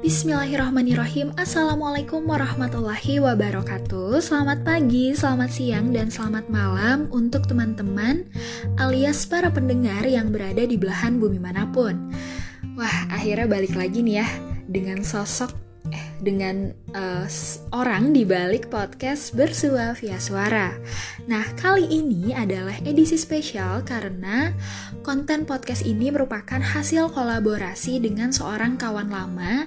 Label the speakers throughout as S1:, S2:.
S1: Bismillahirrahmanirrahim. Assalamualaikum warahmatullahi wabarakatuh. Selamat pagi, selamat siang, dan selamat malam Untuk teman-teman alias para pendengar yang berada di belahan bumi mana pun. Wah, akhirnya balik lagi nih ya Dengan sosok dengan uh, orang di balik podcast bersua via suara. Nah, kali ini adalah edisi spesial karena konten podcast ini merupakan hasil kolaborasi dengan seorang kawan lama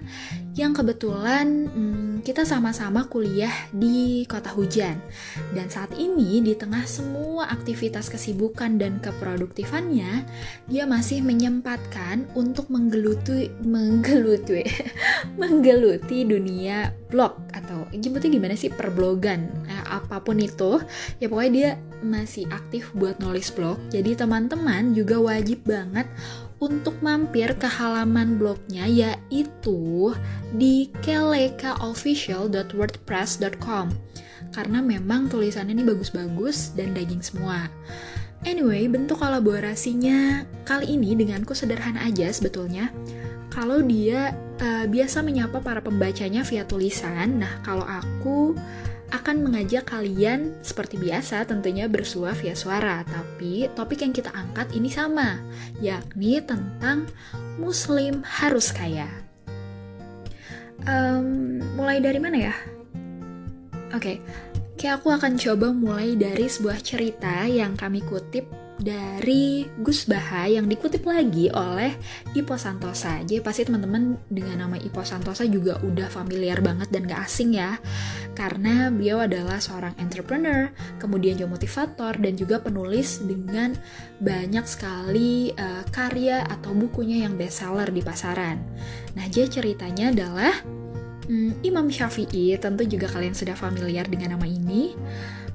S1: yang kebetulan hmm, kita sama-sama kuliah di kota hujan. Dan saat ini di tengah semua aktivitas kesibukan dan keproduktifannya, dia masih menyempatkan untuk menggeluti menggeluti menggeluti dunia blog atau nyebutnya gimana sih? Perblogan. Eh, apa pun itu ya pokoknya dia masih aktif buat nulis blog. Jadi teman-teman juga wajib banget untuk mampir ke halaman blognya yaitu di kelekaofficial.wordpress.com karena memang tulisannya ini bagus-bagus dan daging semua. Anyway, bentuk kolaborasinya kali ini denganku sederhana aja sebetulnya. Kalau dia uh, biasa menyapa para pembacanya via tulisan, nah kalau aku akan mengajak kalian seperti biasa tentunya bersua via suara, tapi topik yang kita angkat ini sama, yakni tentang Muslim harus kaya. Um, mulai dari mana ya? Oke, okay. kayak aku akan coba mulai dari sebuah cerita yang kami kutip dari Gus Baha yang dikutip lagi oleh Ipo Santosa. Jadi pasti teman-teman dengan nama Ipo Santosa juga udah familiar banget dan gak asing ya. Karena beliau adalah seorang entrepreneur, kemudian juga motivator dan juga penulis dengan banyak sekali uh, karya atau bukunya yang bestseller di pasaran. Nah, jadi ceritanya adalah hmm, Imam Syafi'i, tentu juga kalian sudah familiar dengan nama ini.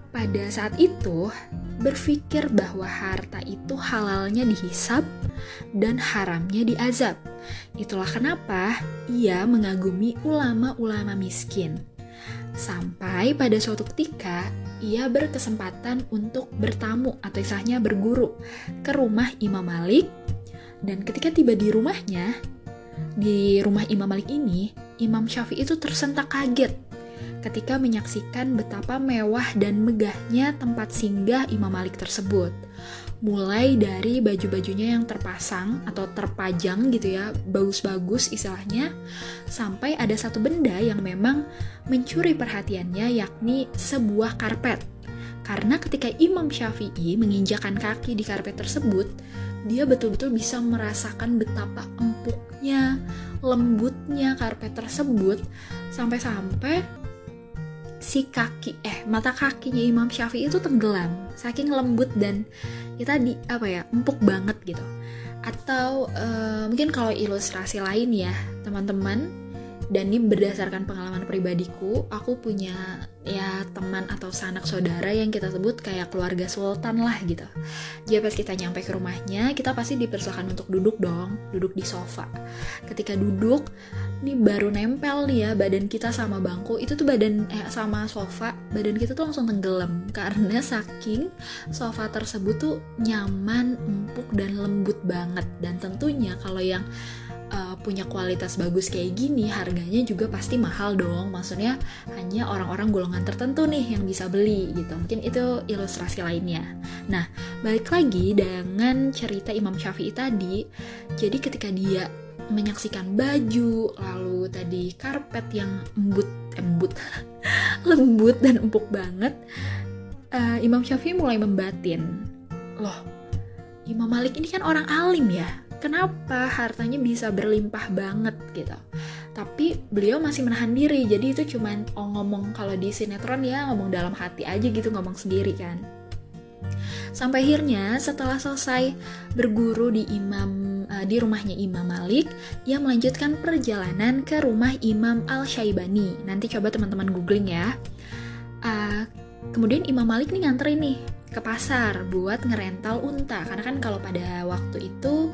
S1: Pada saat itu, berpikir bahwa harta itu halalnya dihisap dan haramnya diazab. Itulah kenapa ia mengagumi ulama-ulama miskin. Sampai pada suatu ketika, ia berkesempatan untuk bertamu atau istilahnya berguru ke rumah Imam Malik. Dan ketika tiba di rumahnya, di rumah Imam Malik ini, Imam Syafi'i itu tersentak kaget ketika menyaksikan betapa mewah dan megahnya tempat singgah Imam Malik tersebut. Mulai dari baju-bajunya yang terpasang atau terpajang gitu ya, bagus-bagus istilahnya, sampai ada satu benda yang memang mencuri perhatiannya yakni sebuah karpet. Karena ketika Imam Syafi'i menginjakan kaki di karpet tersebut, dia betul-betul bisa merasakan betapa empuknya, lembutnya karpet tersebut sampai-sampai si kaki eh mata kakinya Imam Syafi'i itu tenggelam saking lembut dan ya tadi apa ya empuk banget gitu. Atau uh, mungkin kalau ilustrasi lain ya teman-teman dan ini berdasarkan pengalaman pribadiku aku punya ya teman atau sanak saudara yang kita sebut kayak keluarga sultan lah gitu. Jadi pas kita nyampe ke rumahnya kita pasti dipersilakan untuk duduk dong duduk di sofa. Ketika duduk ini baru nempel nih ya badan kita sama bangku. Itu tuh badan eh, sama sofa badan kita tuh langsung tenggelam. Karena saking sofa tersebut tuh nyaman empuk dan lembut banget. Dan tentunya kalau yang uh, punya kualitas bagus kayak gini harganya juga pasti mahal dong. Maksudnya hanya orang-orang golongan tertentu nih yang bisa beli gitu. Mungkin itu ilustrasi lainnya. Nah balik lagi dengan cerita Imam Syafi'i tadi. Jadi ketika dia menyaksikan baju lalu tadi karpet yang embut embut lembut dan empuk banget uh, Imam Syafi'i mulai membatin. Loh Imam Malik ini kan orang alim ya kenapa hartanya bisa berlimpah banget gitu? Tapi beliau masih menahan diri jadi itu cuman oh, ngomong kalau di sinetron ya ngomong dalam hati aja gitu ngomong sendiri kan. Sampai akhirnya setelah selesai berguru di imam uh, di rumahnya Imam Malik ia melanjutkan perjalanan ke rumah Imam Al Syaibani nanti coba teman-teman googling ya. Uh, kemudian Imam Malik nih nganterin nih ke pasar buat ngerental unta. Karena kan kalau pada waktu itu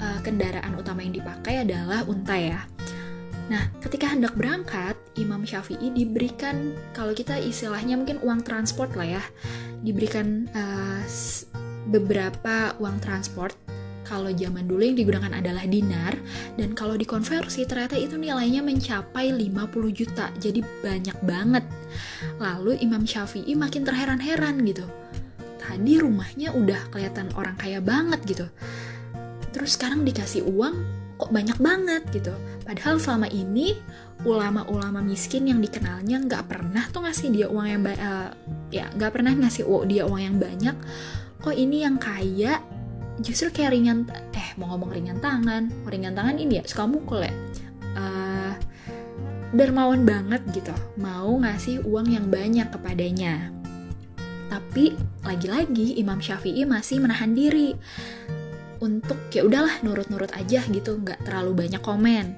S1: uh, kendaraan utama yang dipakai adalah unta ya. Nah, ketika hendak berangkat, Imam Syafi'i diberikan kalau kita istilahnya mungkin uang transport lah ya, diberikan uh, beberapa uang transport. Kalau zaman dulu yang digunakan adalah dinar dan kalau dikonversi ternyata itu nilainya mencapai 50 juta jadi banyak banget. Lalu Imam Syafi'i makin terheran-heran gitu. Tadi rumahnya udah kelihatan orang kaya banget gitu terus sekarang dikasih uang kok banyak banget gitu. Padahal selama ini ulama-ulama miskin yang dikenalnya nggak pernah tuh ngasih dia uang yang uh, ya nggak pernah ngasih dia uang yang banyak. Kok ini yang kaya justru kayak ringan eh mau ngomong ringan tangan. Ringan tangan ini ya? Suka mukul ya? Uh, dermawan banget gitu. Mau ngasih uang yang banyak kepadanya. Tapi lagi-lagi Imam Syafi'i masih menahan diri untuk ya udahlah nurut-nurut aja gitu nggak terlalu banyak komen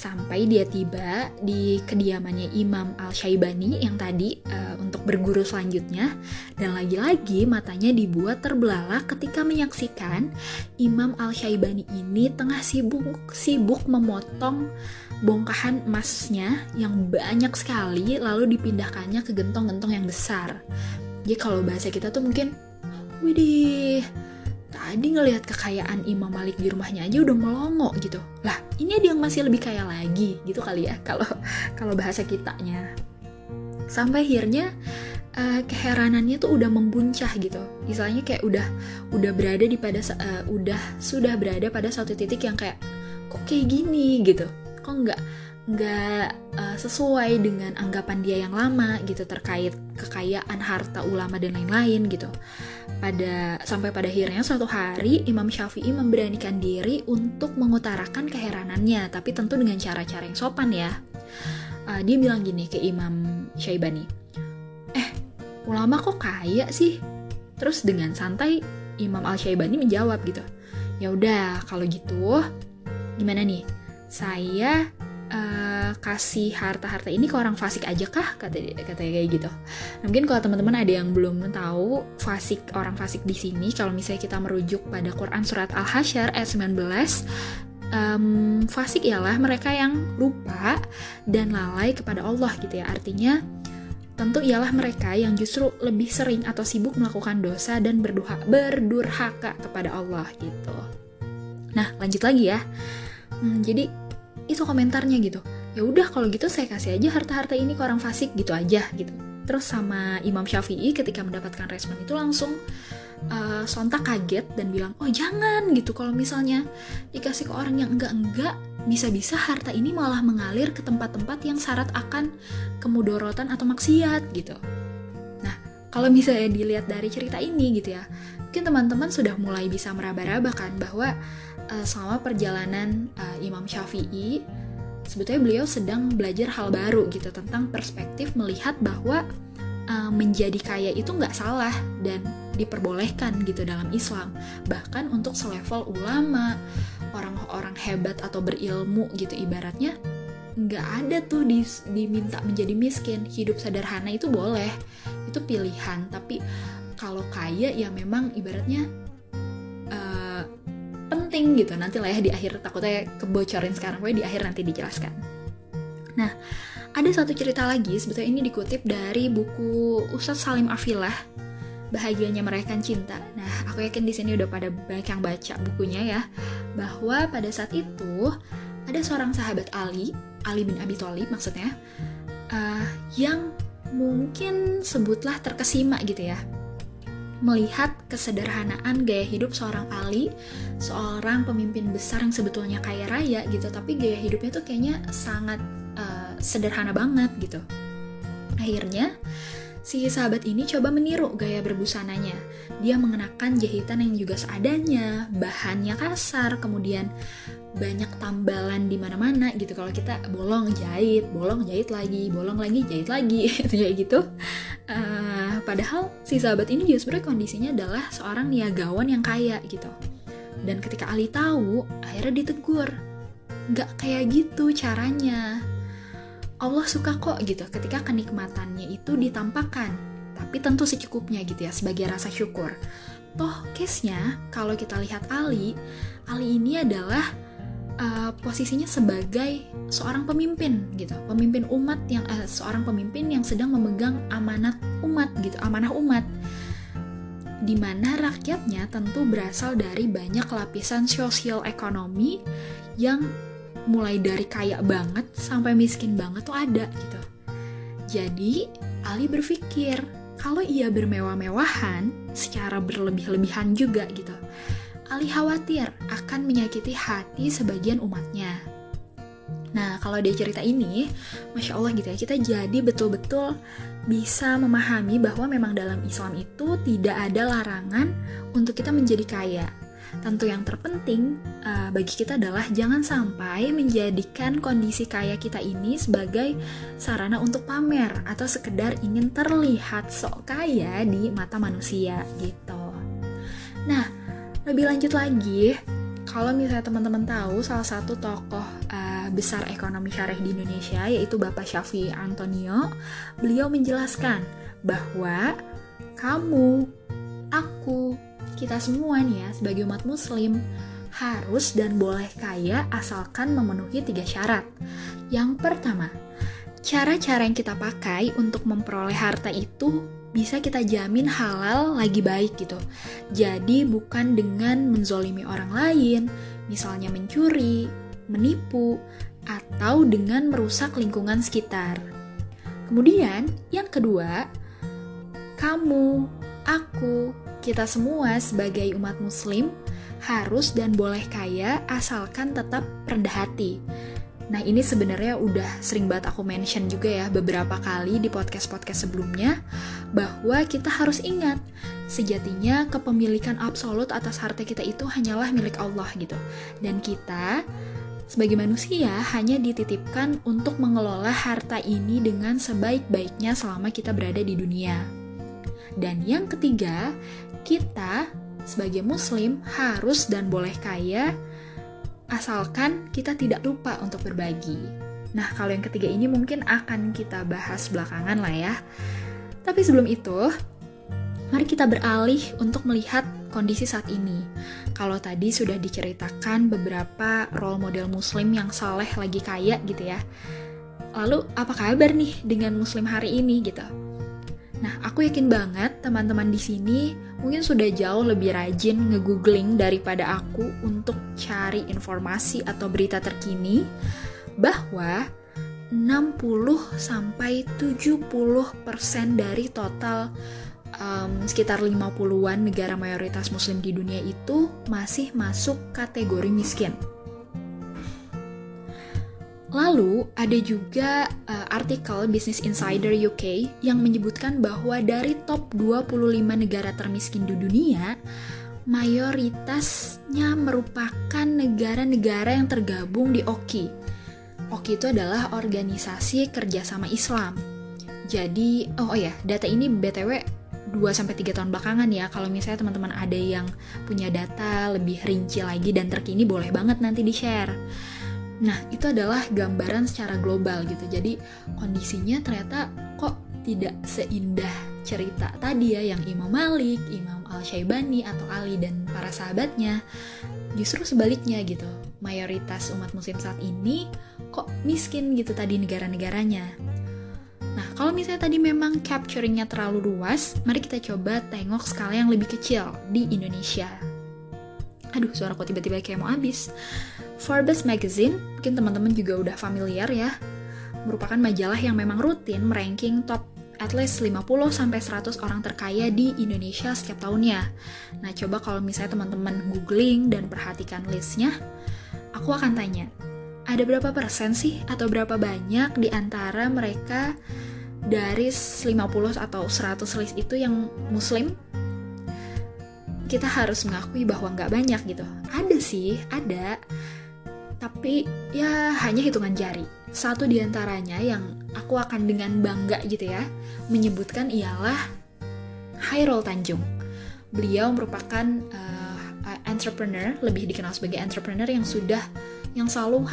S1: sampai dia tiba di kediamannya Imam Al-Syaibani yang tadi uh, untuk berguru selanjutnya dan lagi-lagi matanya dibuat terbelalak ketika menyaksikan Imam Al-Syaibani ini tengah sibuk sibuk memotong bongkahan emasnya yang banyak sekali lalu dipindahkannya ke gentong-gentong yang besar. Jadi kalau bahasa kita tuh mungkin widih tadi ngelihat kekayaan Imam Malik di rumahnya aja udah melongo gitu. Lah ini dia yang masih lebih kaya lagi gitu kali ya kalau kalau bahasa kitanya. Sampai akhirnya uh, keheranannya tuh udah membuncah gitu. Misalnya kayak udah udah berada di pada uh, udah sudah berada pada satu titik yang kayak kok kayak gini? gitu. Kok nggak nggak uh, sesuai dengan anggapan dia yang lama gitu terkait kekayaan harta ulama dan lain-lain gitu. Pada sampai pada akhirnya suatu hari Imam Syafi'i memberanikan diri untuk mengutarakan keheranannya, tapi tentu dengan cara-cara yang sopan ya. Uh, dia bilang gini ke Imam Syaibani, eh ulama kok kaya sih? Terus dengan santai Imam Al Syaibani menjawab gitu, ya udah kalau gitu gimana nih? Saya uh, kasih harta-harta ini ke orang fasik aja kah kata katanya kayak gitu nah, mungkin kalau teman-teman ada yang belum tahu fasik orang fasik di sini kalau misalnya kita merujuk pada Quran surat Al Hasyr ayat 19 um, fasik ialah mereka yang lupa dan lalai kepada Allah gitu ya artinya tentu ialah mereka yang justru lebih sering atau sibuk melakukan dosa dan berduha, berdurhaka kepada Allah gitu. Nah, lanjut lagi ya. Hmm, jadi itu komentarnya gitu ya udah kalau gitu saya kasih aja harta-harta ini ke orang fasik gitu aja gitu. Terus sama Imam Syafi'i ketika mendapatkan respon itu langsung uh, sontak kaget dan bilang oh jangan gitu. Kalau misalnya dikasih ke orang yang enggak-enggak bisa-bisa harta ini malah mengalir ke tempat-tempat yang syarat akan kemudorotan atau maksiat gitu. Nah kalau misalnya dilihat dari cerita ini gitu ya mungkin teman-teman sudah mulai bisa meraba-raba kan bahwa uh, selama perjalanan uh, Imam Syafi'i sebetulnya beliau sedang belajar hal baru gitu tentang perspektif melihat bahwa uh, menjadi kaya itu nggak salah dan diperbolehkan gitu dalam Islam. Bahkan untuk selevel ulama orang-orang hebat atau berilmu gitu ibaratnya nggak ada tuh di, diminta menjadi miskin. Hidup sederhana itu boleh itu pilihan. Tapi kalau kaya ya memang ibaratnya penting gitu. Nanti lah ya di akhir takutnya kebocorin sekarang. Gue di akhir nanti dijelaskan. Nah ada satu cerita lagi sebetulnya ini dikutip dari buku Ustadz Salim Afilah bahagianya merayakan cinta. Nah aku yakin di sini udah pada banyak yang baca bukunya ya. Bahwa pada saat itu ada seorang sahabat Ali Ali bin Abi Thalib maksudnya uh, yang mungkin sebutlah terkesima gitu ya melihat kesederhanaan gaya hidup seorang Ali, seorang pemimpin besar yang sebetulnya kaya raya gitu, tapi gaya hidupnya tuh kayaknya sangat uh, sederhana banget gitu. Akhirnya, si sahabat ini coba meniru gaya berbusananya. Dia mengenakan jahitan yang juga seadanya, bahannya kasar, kemudian banyak tambalan di mana-mana gitu kalau kita bolong jahit bolong jahit lagi bolong lagi jahit lagi itu kayak gitu uh, padahal si sahabat ini juga sebenarnya kondisinya adalah seorang niagawan yang kaya gitu. Dan ketika Ali tahu akhirnya ditegur. Nggak kayak gitu caranya. Allah suka kok gitu ketika kenikmatannya itu ditampakkan. Tapi tentu secukupnya gitu ya sebagai rasa syukur. Toh case-nya kalau kita lihat Ali Ali ini adalah uh, posisinya sebagai seorang pemimpin gitu, pemimpin umat yang uh, seorang pemimpin yang sedang memegang amanat umat gitu, amanah umat. di mana rakyatnya tentu berasal dari banyak lapisan sosial ekonomi yang mulai dari kaya banget sampai miskin banget tuh ada gitu. Jadi Ali berpikir kalau ia bermewah-mewahan secara berlebih-lebihan juga gitu. Ali khawatir akan menyakiti hati sebagian umatnya. Nah, kalau dia cerita ini, Masya Allah gitu ya, kita jadi betul-betul bisa memahami bahwa memang dalam Islam itu tidak ada larangan untuk kita menjadi kaya. Tentu yang terpenting uh, bagi kita adalah jangan sampai menjadikan kondisi kaya kita ini sebagai sarana untuk pamer atau sekedar ingin terlihat sok kaya di mata manusia gitu. Nah, lebih lanjut lagi, kalau misalnya teman-teman tahu salah satu tokoh uh, besar ekonomi syarih di Indonesia yaitu Bapak Syafi Antonio, beliau menjelaskan bahwa kamu, aku, kita semua nih ya sebagai umat muslim harus dan boleh kaya asalkan memenuhi tiga syarat. Yang pertama, cara-cara yang kita pakai untuk memperoleh harta itu bisa kita jamin halal lagi baik gitu. Jadi bukan dengan menzolimi orang lain, misalnya mencuri, menipu, atau dengan merusak lingkungan sekitar. Kemudian, yang kedua, kamu, aku, kita semua sebagai umat muslim harus dan boleh kaya asalkan tetap rendah hati Nah ini sebenarnya udah sering banget aku mention juga ya beberapa kali di podcast-podcast sebelumnya bahwa kita harus ingat sejatinya kepemilikan absolut atas harta kita itu hanyalah milik Allah gitu. Dan kita sebagai manusia hanya dititipkan untuk mengelola harta ini dengan sebaik-baiknya selama kita berada di dunia. Dan yang ketiga, kita sebagai muslim harus dan boleh kaya asalkan kita tidak lupa untuk berbagi. Nah, kalau yang ketiga ini mungkin akan kita bahas belakangan lah ya. Tapi sebelum itu, mari kita beralih untuk melihat kondisi saat ini. Kalau tadi sudah diceritakan beberapa role model muslim yang saleh lagi kaya gitu ya. Lalu apa kabar nih dengan muslim hari ini gitu? Nah, aku yakin banget teman-teman di sini mungkin sudah jauh lebih rajin ngegoogling daripada aku untuk cari informasi atau berita terkini bahwa 60 sampai 70% dari total um, sekitar 50-an negara mayoritas muslim di dunia itu masih masuk kategori miskin. Lalu ada juga uh, artikel Business Insider UK yang menyebutkan bahwa dari top 25 negara termiskin di dunia, mayoritasnya merupakan negara-negara yang tergabung di OKI. OKI itu adalah organisasi kerjasama Islam. Jadi, oh, oh ya, data ini BTW 2-3 tahun belakangan ya kalau misalnya teman-teman ada yang punya data lebih rinci lagi dan terkini boleh banget nanti di-share Nah, itu adalah gambaran secara global gitu. Jadi, kondisinya ternyata kok tidak seindah cerita tadi ya yang Imam Malik, Imam Al-Syaibani atau Ali dan para sahabatnya. Justru sebaliknya gitu. Mayoritas umat muslim saat ini kok miskin gitu tadi negara-negaranya. Nah, kalau misalnya tadi memang capturingnya terlalu luas, mari kita coba tengok skala yang lebih kecil di Indonesia. Aduh, suara kok tiba-tiba kayak mau habis. Forbes Magazine, mungkin teman-teman juga udah familiar ya, merupakan majalah yang memang rutin meranking top at least 50 sampai 100 orang terkaya di Indonesia setiap tahunnya. Nah, coba kalau misalnya teman-teman googling dan perhatikan listnya, aku akan tanya, ada berapa persen sih atau berapa banyak di antara mereka dari 50 atau 100 list itu yang muslim? Kita harus mengakui bahwa nggak banyak gitu. Ada sih, ada tapi ya hanya hitungan jari. Satu di antaranya yang aku akan dengan bangga gitu ya, menyebutkan ialah Hairul Tanjung. Beliau merupakan uh, entrepreneur, lebih dikenal sebagai entrepreneur yang sudah yang selalu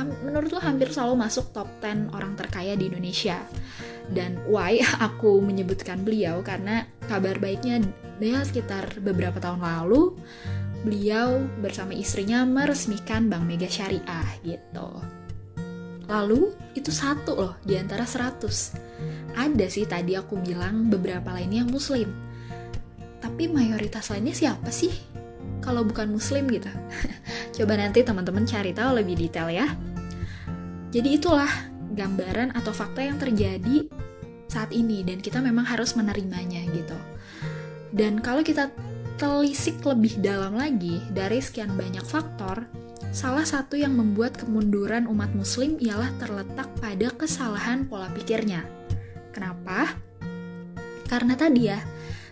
S1: lo hampir selalu masuk top 10 orang terkaya di Indonesia. Dan why aku menyebutkan beliau karena kabar baiknya dia sekitar beberapa tahun lalu beliau bersama istrinya meresmikan Bank Mega Syariah gitu. Lalu itu satu loh di antara 100. Ada sih tadi aku bilang beberapa lainnya yang muslim. tapi mayoritas lainnya siapa sih? Kalau bukan muslim gitu. Coba nanti teman-teman cari tahu lebih detail ya. Jadi itulah gambaran atau fakta yang terjadi saat ini dan kita memang harus menerimanya gitu. Dan kalau kita telisik lebih dalam lagi dari sekian banyak faktor, salah satu yang membuat kemunduran umat muslim ialah terletak pada kesalahan pola pikirnya. Kenapa? Karena tadi ya,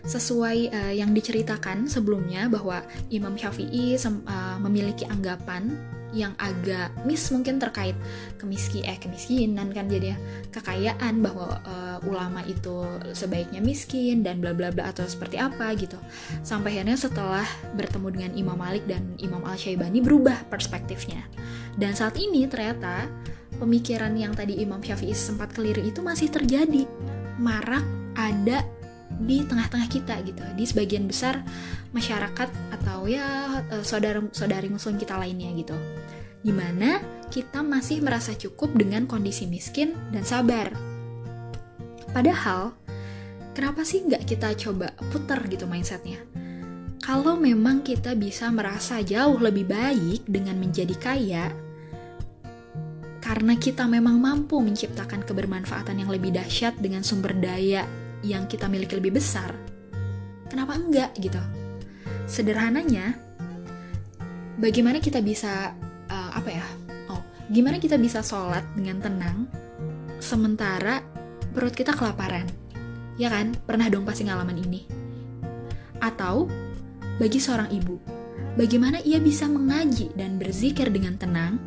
S1: sesuai uh, yang diceritakan sebelumnya bahwa Imam Syafi'i uh, memiliki anggapan yang agak miss mungkin terkait kemiski eh kemiskinan kan jadi kekayaan bahwa uh, ulama itu sebaiknya miskin dan bla bla bla atau seperti apa gitu. Sampai akhirnya setelah bertemu dengan Imam Malik dan Imam Al Syaibani berubah perspektifnya. Dan saat ini ternyata pemikiran yang tadi Imam Syafi'i sempat keliru itu masih terjadi. Marak ada di tengah-tengah kita gitu. Di sebagian besar masyarakat atau ya eh, saudara saudari muslim kita lainnya gitu. Di mana kita masih merasa cukup dengan kondisi miskin dan sabar. Padahal kenapa sih nggak kita coba putar gitu mindsetnya? Kalau memang kita bisa merasa jauh lebih baik dengan menjadi kaya karena kita memang mampu menciptakan kebermanfaatan yang lebih dahsyat dengan sumber daya yang kita miliki lebih besar, kenapa enggak gitu? Sederhananya, bagaimana kita bisa uh, apa ya? Oh, gimana kita bisa sholat dengan tenang sementara perut kita kelaparan? Ya kan? Pernah dong pasti ngalaman ini. Atau bagi seorang ibu, bagaimana ia bisa mengaji dan berzikir dengan tenang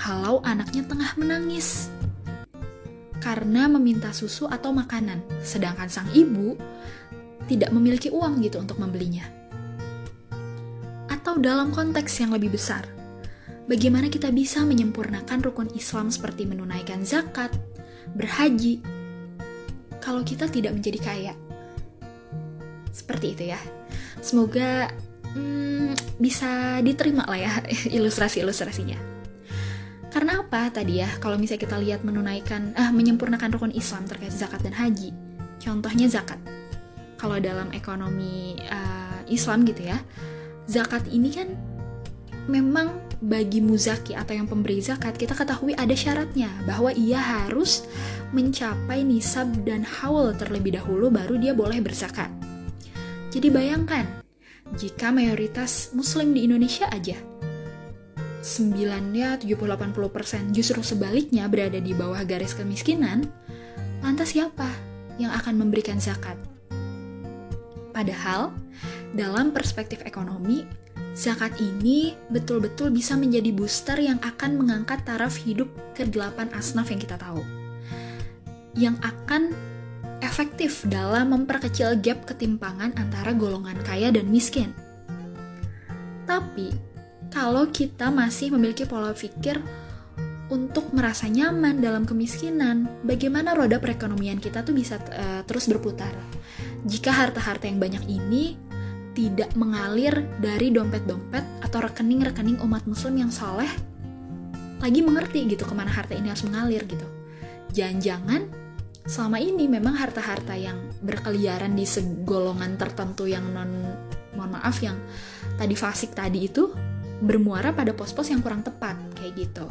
S1: kalau anaknya tengah menangis? Karena meminta susu atau makanan, sedangkan sang ibu tidak memiliki uang gitu untuk membelinya. Atau dalam konteks yang lebih besar, bagaimana kita bisa menyempurnakan rukun Islam seperti menunaikan zakat, berhaji, kalau kita tidak menjadi kaya. Seperti itu ya. Semoga hmm, bisa diterima lah ya ilustrasi-ilustrasinya. Karena apa tadi ya, kalau misalnya kita lihat menunaikan, ah menyempurnakan rukun Islam terkait zakat dan haji. Contohnya zakat. Kalau dalam ekonomi uh, Islam gitu ya, zakat ini kan memang bagi muzaki atau yang pemberi zakat kita ketahui ada syaratnya bahwa ia harus mencapai nisab dan haul terlebih dahulu baru dia boleh berzakat. Jadi bayangkan, jika mayoritas muslim di Indonesia aja 9 ya 70-80% justru sebaliknya berada di bawah garis kemiskinan, lantas siapa yang akan memberikan zakat? Padahal, dalam perspektif ekonomi, zakat ini betul-betul bisa menjadi booster yang akan mengangkat taraf hidup ke 8 asnaf yang kita tahu. Yang akan efektif dalam memperkecil gap ketimpangan antara golongan kaya dan miskin. Tapi, kalau kita masih memiliki pola pikir untuk merasa nyaman dalam kemiskinan, bagaimana roda perekonomian kita tuh bisa uh, terus berputar. Jika harta-harta yang banyak ini tidak mengalir dari dompet-dompet atau rekening-rekening umat muslim yang soleh, lagi mengerti gitu ke mana harta ini harus mengalir gitu. Jangan-jangan selama ini memang harta-harta yang berkeliaran di segolongan tertentu yang non mohon maaf yang tadi fasik tadi itu bermuara pada pos-pos yang kurang tepat, kayak gitu.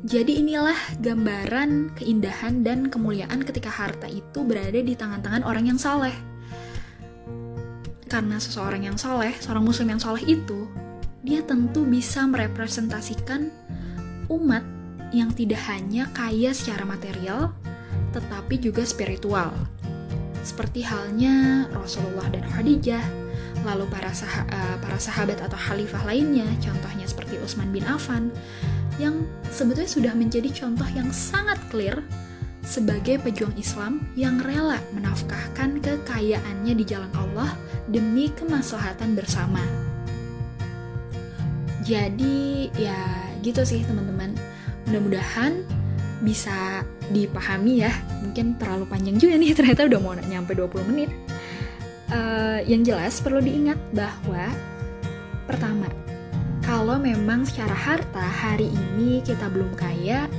S1: Jadi inilah gambaran keindahan dan kemuliaan ketika harta itu berada di tangan-tangan orang yang saleh. Karena seseorang yang saleh, seorang muslim yang saleh itu, dia tentu bisa merepresentasikan umat yang tidak hanya kaya secara material, tetapi juga spiritual. Seperti halnya Rasulullah dan Khadijah, lalu para, sah uh, para sahabat atau khalifah lainnya, contohnya seperti Utsman bin Affan, yang sebetulnya sudah menjadi contoh yang sangat clear sebagai pejuang Islam yang rela menafkahkan kekayaannya di jalan Allah demi kemaslahatan bersama. Jadi ya gitu sih teman-teman. Mudah-mudahan bisa dipahami ya. Mungkin terlalu panjang juga nih ternyata udah mau nyampe 20 menit uh, yang jelas perlu diingat bahwa pertama, kalau memang secara harta hari ini kita belum kaya,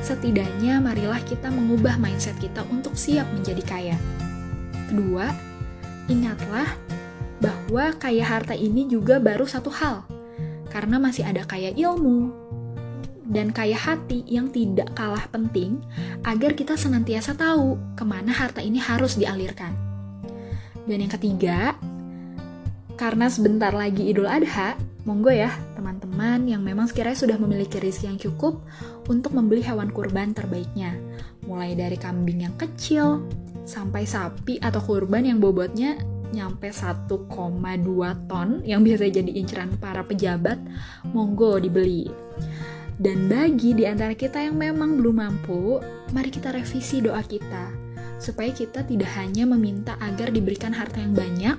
S1: setidaknya marilah kita mengubah mindset kita untuk siap menjadi kaya. Kedua, ingatlah bahwa kaya harta ini juga baru satu hal, karena masih ada kaya ilmu dan kaya hati yang tidak kalah penting agar kita senantiasa tahu ke mana harta ini harus dialirkan. Dan yang ketiga, karena sebentar lagi Idul Adha, monggo ya teman-teman yang memang sekiranya sudah memiliki rezeki yang cukup untuk membeli hewan kurban terbaiknya. Mulai dari kambing yang kecil, sampai sapi atau kurban yang bobotnya nyampe 1,2 ton yang biasa jadi inceran para pejabat, monggo dibeli. Dan bagi di antara kita yang memang belum mampu, mari kita revisi doa kita, supaya kita tidak hanya meminta agar diberikan harta yang banyak,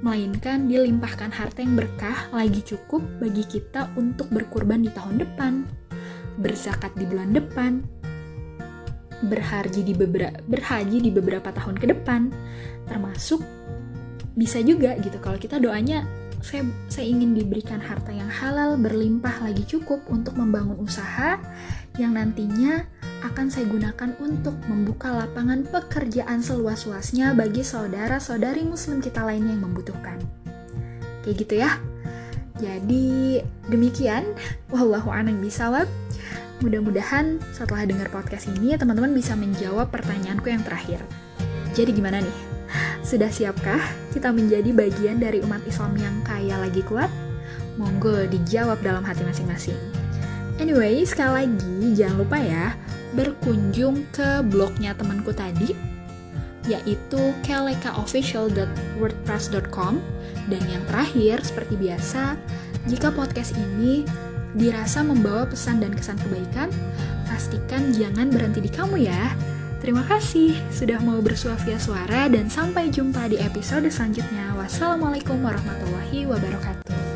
S1: melainkan dilimpahkan harta yang berkah lagi cukup bagi kita untuk berkurban di tahun depan, berzakat di bulan depan, berhaji di beberapa berhaji di beberapa tahun ke depan, termasuk bisa juga gitu. Kalau kita doanya saya, saya ingin diberikan harta yang halal berlimpah lagi cukup untuk membangun usaha yang nantinya akan saya gunakan untuk membuka lapangan pekerjaan seluas-luasnya bagi saudara-saudari muslim kita lainnya yang membutuhkan. Kayak gitu ya. Jadi demikian, wallahu a'lam bisawab. Mudah-mudahan setelah dengar podcast ini teman-teman bisa menjawab pertanyaanku yang terakhir. Jadi gimana nih? Sudah siapkah kita menjadi bagian dari umat Islam yang kaya lagi kuat? Monggo dijawab dalam hati masing-masing. Anyway, sekali lagi jangan lupa ya berkunjung ke blognya temanku tadi yaitu kelekaofficial.wordpress.com dan yang terakhir seperti biasa jika podcast ini dirasa membawa pesan dan kesan kebaikan pastikan jangan berhenti di kamu ya Terima kasih sudah mau bersuah via suara dan sampai jumpa di episode selanjutnya. Wassalamualaikum warahmatullahi wabarakatuh.